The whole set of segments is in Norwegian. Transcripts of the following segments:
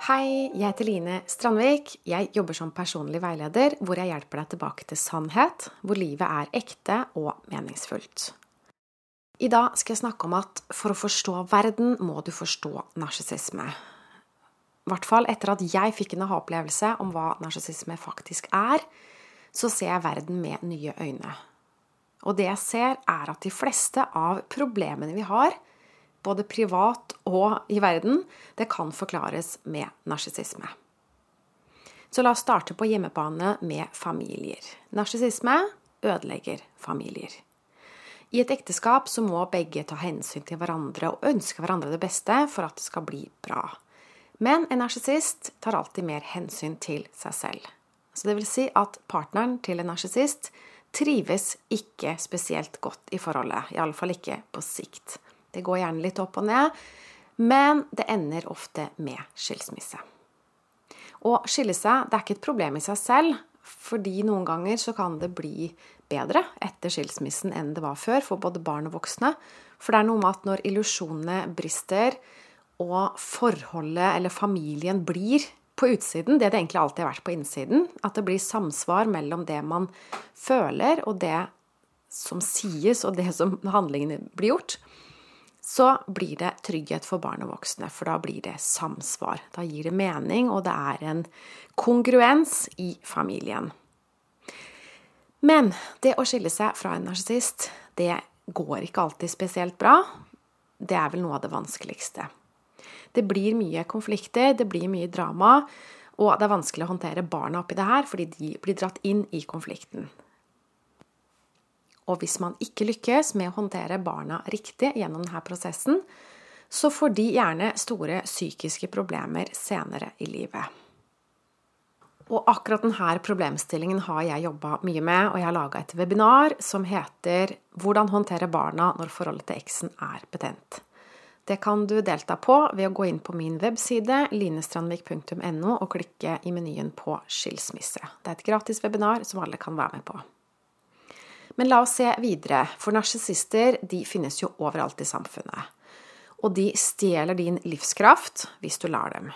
Hei, jeg heter Line Strandvik. Jeg jobber som personlig veileder, hvor jeg hjelper deg tilbake til sannhet, hvor livet er ekte og meningsfullt. I dag skal jeg snakke om at for å forstå verden må du forstå narsissisme. I hvert fall etter at jeg fikk en aha-opplevelse om hva narsissisme faktisk er, så ser jeg verden med nye øyne. Og det jeg ser, er at de fleste av problemene vi har, både privat og i verden, det kan forklares med narsissisme. Så la oss starte på hjemmebane med familier. Narsissisme ødelegger familier. I et ekteskap så må begge ta hensyn til hverandre og ønske hverandre det beste for at det skal bli bra. Men en narsissist tar alltid mer hensyn til seg selv. Så det vil si at partneren til en narsissist trives ikke spesielt godt i forholdet. Iallfall ikke på sikt. Det går gjerne litt opp og ned, men det ender ofte med skilsmisse. Å skille seg det er ikke et problem i seg selv, fordi noen ganger så kan det bli bedre etter skilsmissen enn det var før, for både barn og voksne. For det er noe med at når illusjonene brister, og forholdet eller familien blir på utsiden det det egentlig alltid har vært på innsiden, at det blir samsvar mellom det man føler, og det som sies, og det som handlingene blir gjort, så blir det trygghet for barn og voksne, for da blir det samsvar. Da gir det mening, og det er en kongruens i familien. Men det å skille seg fra en narsissist, det går ikke alltid spesielt bra. Det er vel noe av det vanskeligste. Det blir mye konflikter, det blir mye drama, og det er vanskelig å håndtere barna oppi det her, fordi de blir dratt inn i konflikten. Og hvis man ikke lykkes med å håndtere barna riktig gjennom denne prosessen, så får de gjerne store psykiske problemer senere i livet. Og akkurat denne problemstillingen har jeg jobba mye med, og jeg har laga et webinar som heter 'Hvordan håndtere barna når forholdet til eksen er betent'. Det kan du delta på ved å gå inn på min webside linestrandvik.no og klikke i menyen på skilsmisse. Det er et gratis webinar som alle kan være med på. Men la oss se videre, for narsissister finnes jo overalt i samfunnet. Og de stjeler din livskraft hvis du lar dem.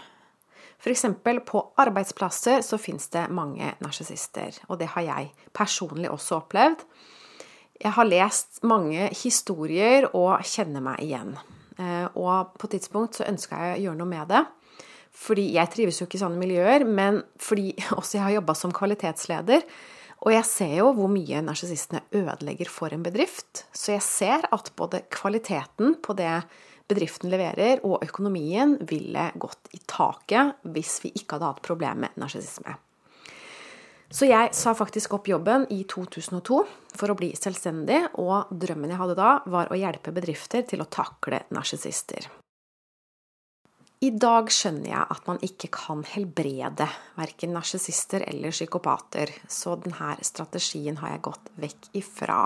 F.eks. på arbeidsplasser så finnes det mange narsissister, og det har jeg personlig også opplevd. Jeg har lest mange historier og kjenner meg igjen. Eh, og på et tidspunkt så ønska jeg å gjøre noe med det. Fordi jeg trives jo ikke i sånne miljøer, men fordi også jeg har jobba som kvalitetsleder, og jeg ser jo hvor mye narsissistene ødelegger for en bedrift. Så jeg ser at både kvaliteten på det bedriften leverer, og økonomien ville gått i taket hvis vi ikke hadde hatt problemer med narsissisme. Så jeg sa faktisk opp jobben i 2002 for å bli selvstendig, og drømmen jeg hadde da, var å hjelpe bedrifter til å takle narsissister. I dag skjønner jeg at man ikke kan helbrede verken narsissister eller psykopater, så denne strategien har jeg gått vekk ifra.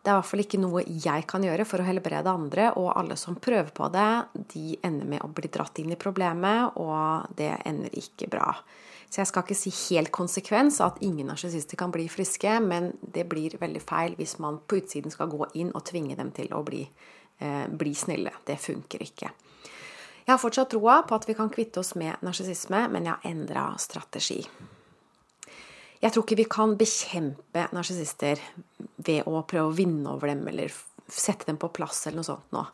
Det er i hvert fall ikke noe jeg kan gjøre for å helbrede andre, og alle som prøver på det, de ender med å bli dratt inn i problemet, og det ender ikke bra. Så jeg skal ikke si helt konsekvens at ingen narsissister kan bli friske, men det blir veldig feil hvis man på utsiden skal gå inn og tvinge dem til å bli, eh, bli snille. Det funker ikke. Jeg har fortsatt troa på at vi kan kvitte oss med narsissisme, men jeg har endra strategi. Jeg tror ikke vi kan bekjempe narsissister ved å prøve å vinne over dem eller sette dem på plass eller noe sånt nå.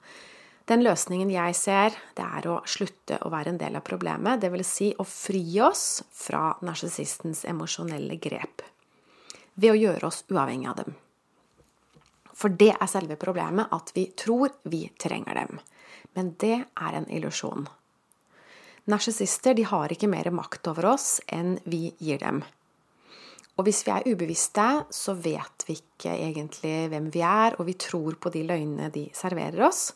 Den løsningen jeg ser, det er å slutte å være en del av problemet, dvs. Si å fri oss fra narsissistens emosjonelle grep. Ved å gjøre oss uavhengig av dem. For det er selve problemet, at vi tror vi trenger dem. Men det er en illusjon. Narsissister har ikke mer makt over oss enn vi gir dem. Og hvis vi er ubevisste, så vet vi ikke egentlig hvem vi er, og vi tror på de løgnene de serverer oss.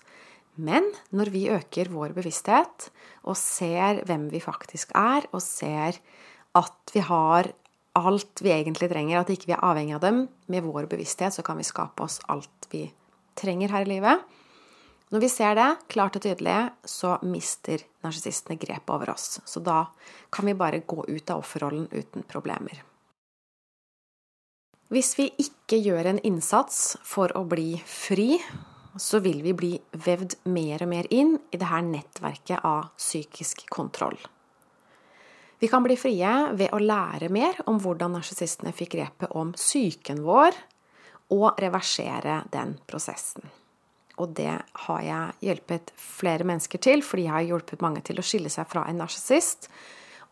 Men når vi øker vår bevissthet og ser hvem vi faktisk er, og ser at vi har alt vi egentlig trenger, at ikke vi er avhengig av dem, med vår bevissthet så kan vi skape oss alt vi trenger her i livet. Når vi ser det klart og tydelig, så mister narsissistene grepet over oss. Så da kan vi bare gå ut av offerrollen uten problemer. Hvis vi ikke gjør en innsats for å bli fri, så vil vi bli vevd mer og mer inn i det her nettverket av psykisk kontroll. Vi kan bli frie ved å lære mer om hvordan narsissistene fikk grepet om psyken vår, og reversere den prosessen. Og det har jeg hjulpet flere mennesker til, fordi jeg har hjulpet mange til å skille seg fra en narsissist.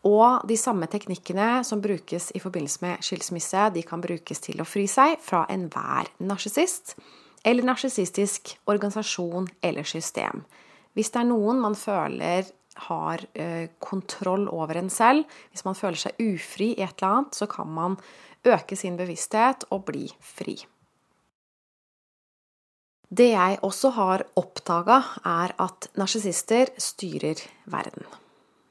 Og de samme teknikkene som brukes i forbindelse med skilsmisse, de kan brukes til å fri seg fra enhver narsissist eller narsissistisk organisasjon eller system. Hvis det er noen man føler har eh, kontroll over en selv, hvis man føler seg ufri i et eller annet, så kan man øke sin bevissthet og bli fri. Det jeg også har oppdaga, er at narsissister styrer verden.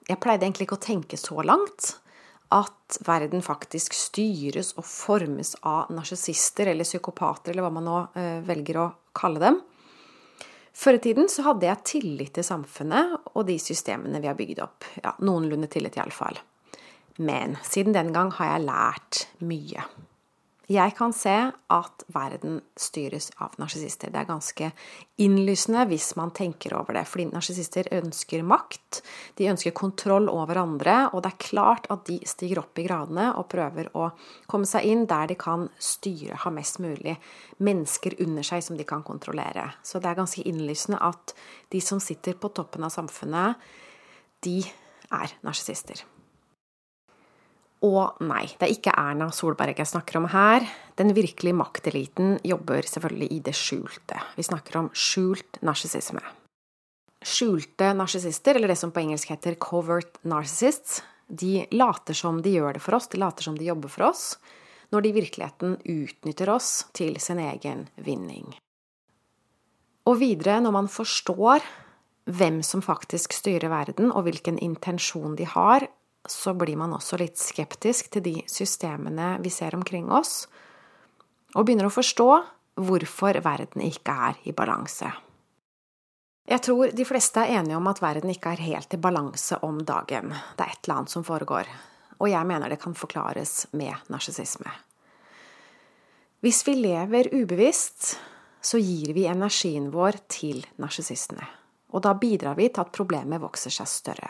Jeg pleide egentlig ikke å tenke så langt, at verden faktisk styres og formes av narsissister eller psykopater, eller hva man nå eh, velger å kalle dem. Før i tiden så hadde jeg tillit til samfunnet og de systemene vi har bygd opp. Ja, noenlunde tillit, iallfall. Men siden den gang har jeg lært mye. Jeg kan se at verden styres av narsissister. Det er ganske innlysende hvis man tenker over det. Fordi narsissister ønsker makt, de ønsker kontroll over andre, og det er klart at de stiger opp i gradene og prøver å komme seg inn der de kan styre, ha mest mulig mennesker under seg som de kan kontrollere. Så det er ganske innlysende at de som sitter på toppen av samfunnet, de er narsissister. Og nei, det er ikke Erna Solberg jeg snakker om her. Den virkelige makteliten jobber selvfølgelig i det skjulte. Vi snakker om skjult narsissisme. Skjulte narsissister, eller det som på engelsk heter covert narcissists, de later som de gjør det for oss, de later som de jobber for oss, når de i virkeligheten utnytter oss til sin egen vinning. Og videre, når man forstår hvem som faktisk styrer verden, og hvilken intensjon de har, så blir man også litt skeptisk til de systemene vi ser omkring oss, og begynner å forstå hvorfor verden ikke er i balanse. Jeg tror de fleste er enige om at verden ikke er helt i balanse om dagen. Det er et eller annet som foregår, og jeg mener det kan forklares med narsissisme. Hvis vi lever ubevisst, så gir vi energien vår til narsissistene, og da bidrar vi til at problemet vokser seg større.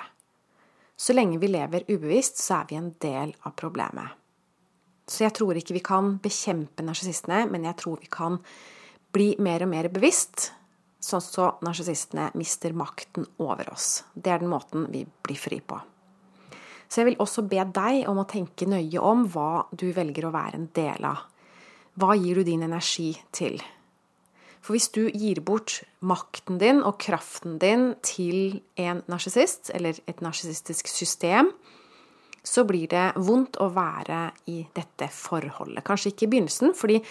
Så lenge vi lever ubevisst, så er vi en del av problemet. Så jeg tror ikke vi kan bekjempe narsissistene, men jeg tror vi kan bli mer og mer bevisst, sånn så narsissistene mister makten over oss. Det er den måten vi blir fri på. Så jeg vil også be deg om å tenke nøye om hva du velger å være en del av. Hva gir du din energi til? For hvis du gir bort makten din og kraften din til en narsissist, eller et narsissistisk system, så blir det vondt å være i dette forholdet. Kanskje ikke i begynnelsen, fordi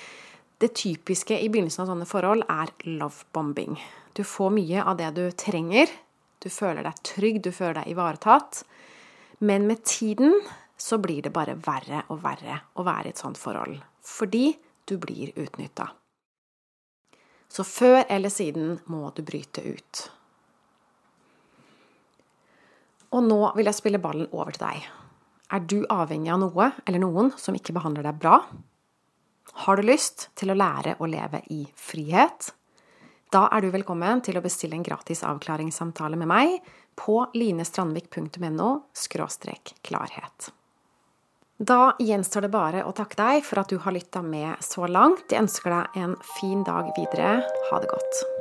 det typiske i begynnelsen av sånne forhold er lovebombing. Du får mye av det du trenger. Du føler deg trygg, du føler deg ivaretatt. Men med tiden så blir det bare verre og verre å være i et sånt forhold. Fordi du blir utnytta. Så før eller siden må du bryte ut. Og nå vil jeg spille ballen over til deg. Er du avhengig av noe eller noen som ikke behandler deg bra? Har du lyst til å lære å leve i frihet? Da er du velkommen til å bestille en gratis avklaringssamtale med meg på linestrandvik.no klarhet. Da gjenstår det bare å takke deg for at du har lytta med så langt. Jeg ønsker deg en fin dag videre. Ha det godt.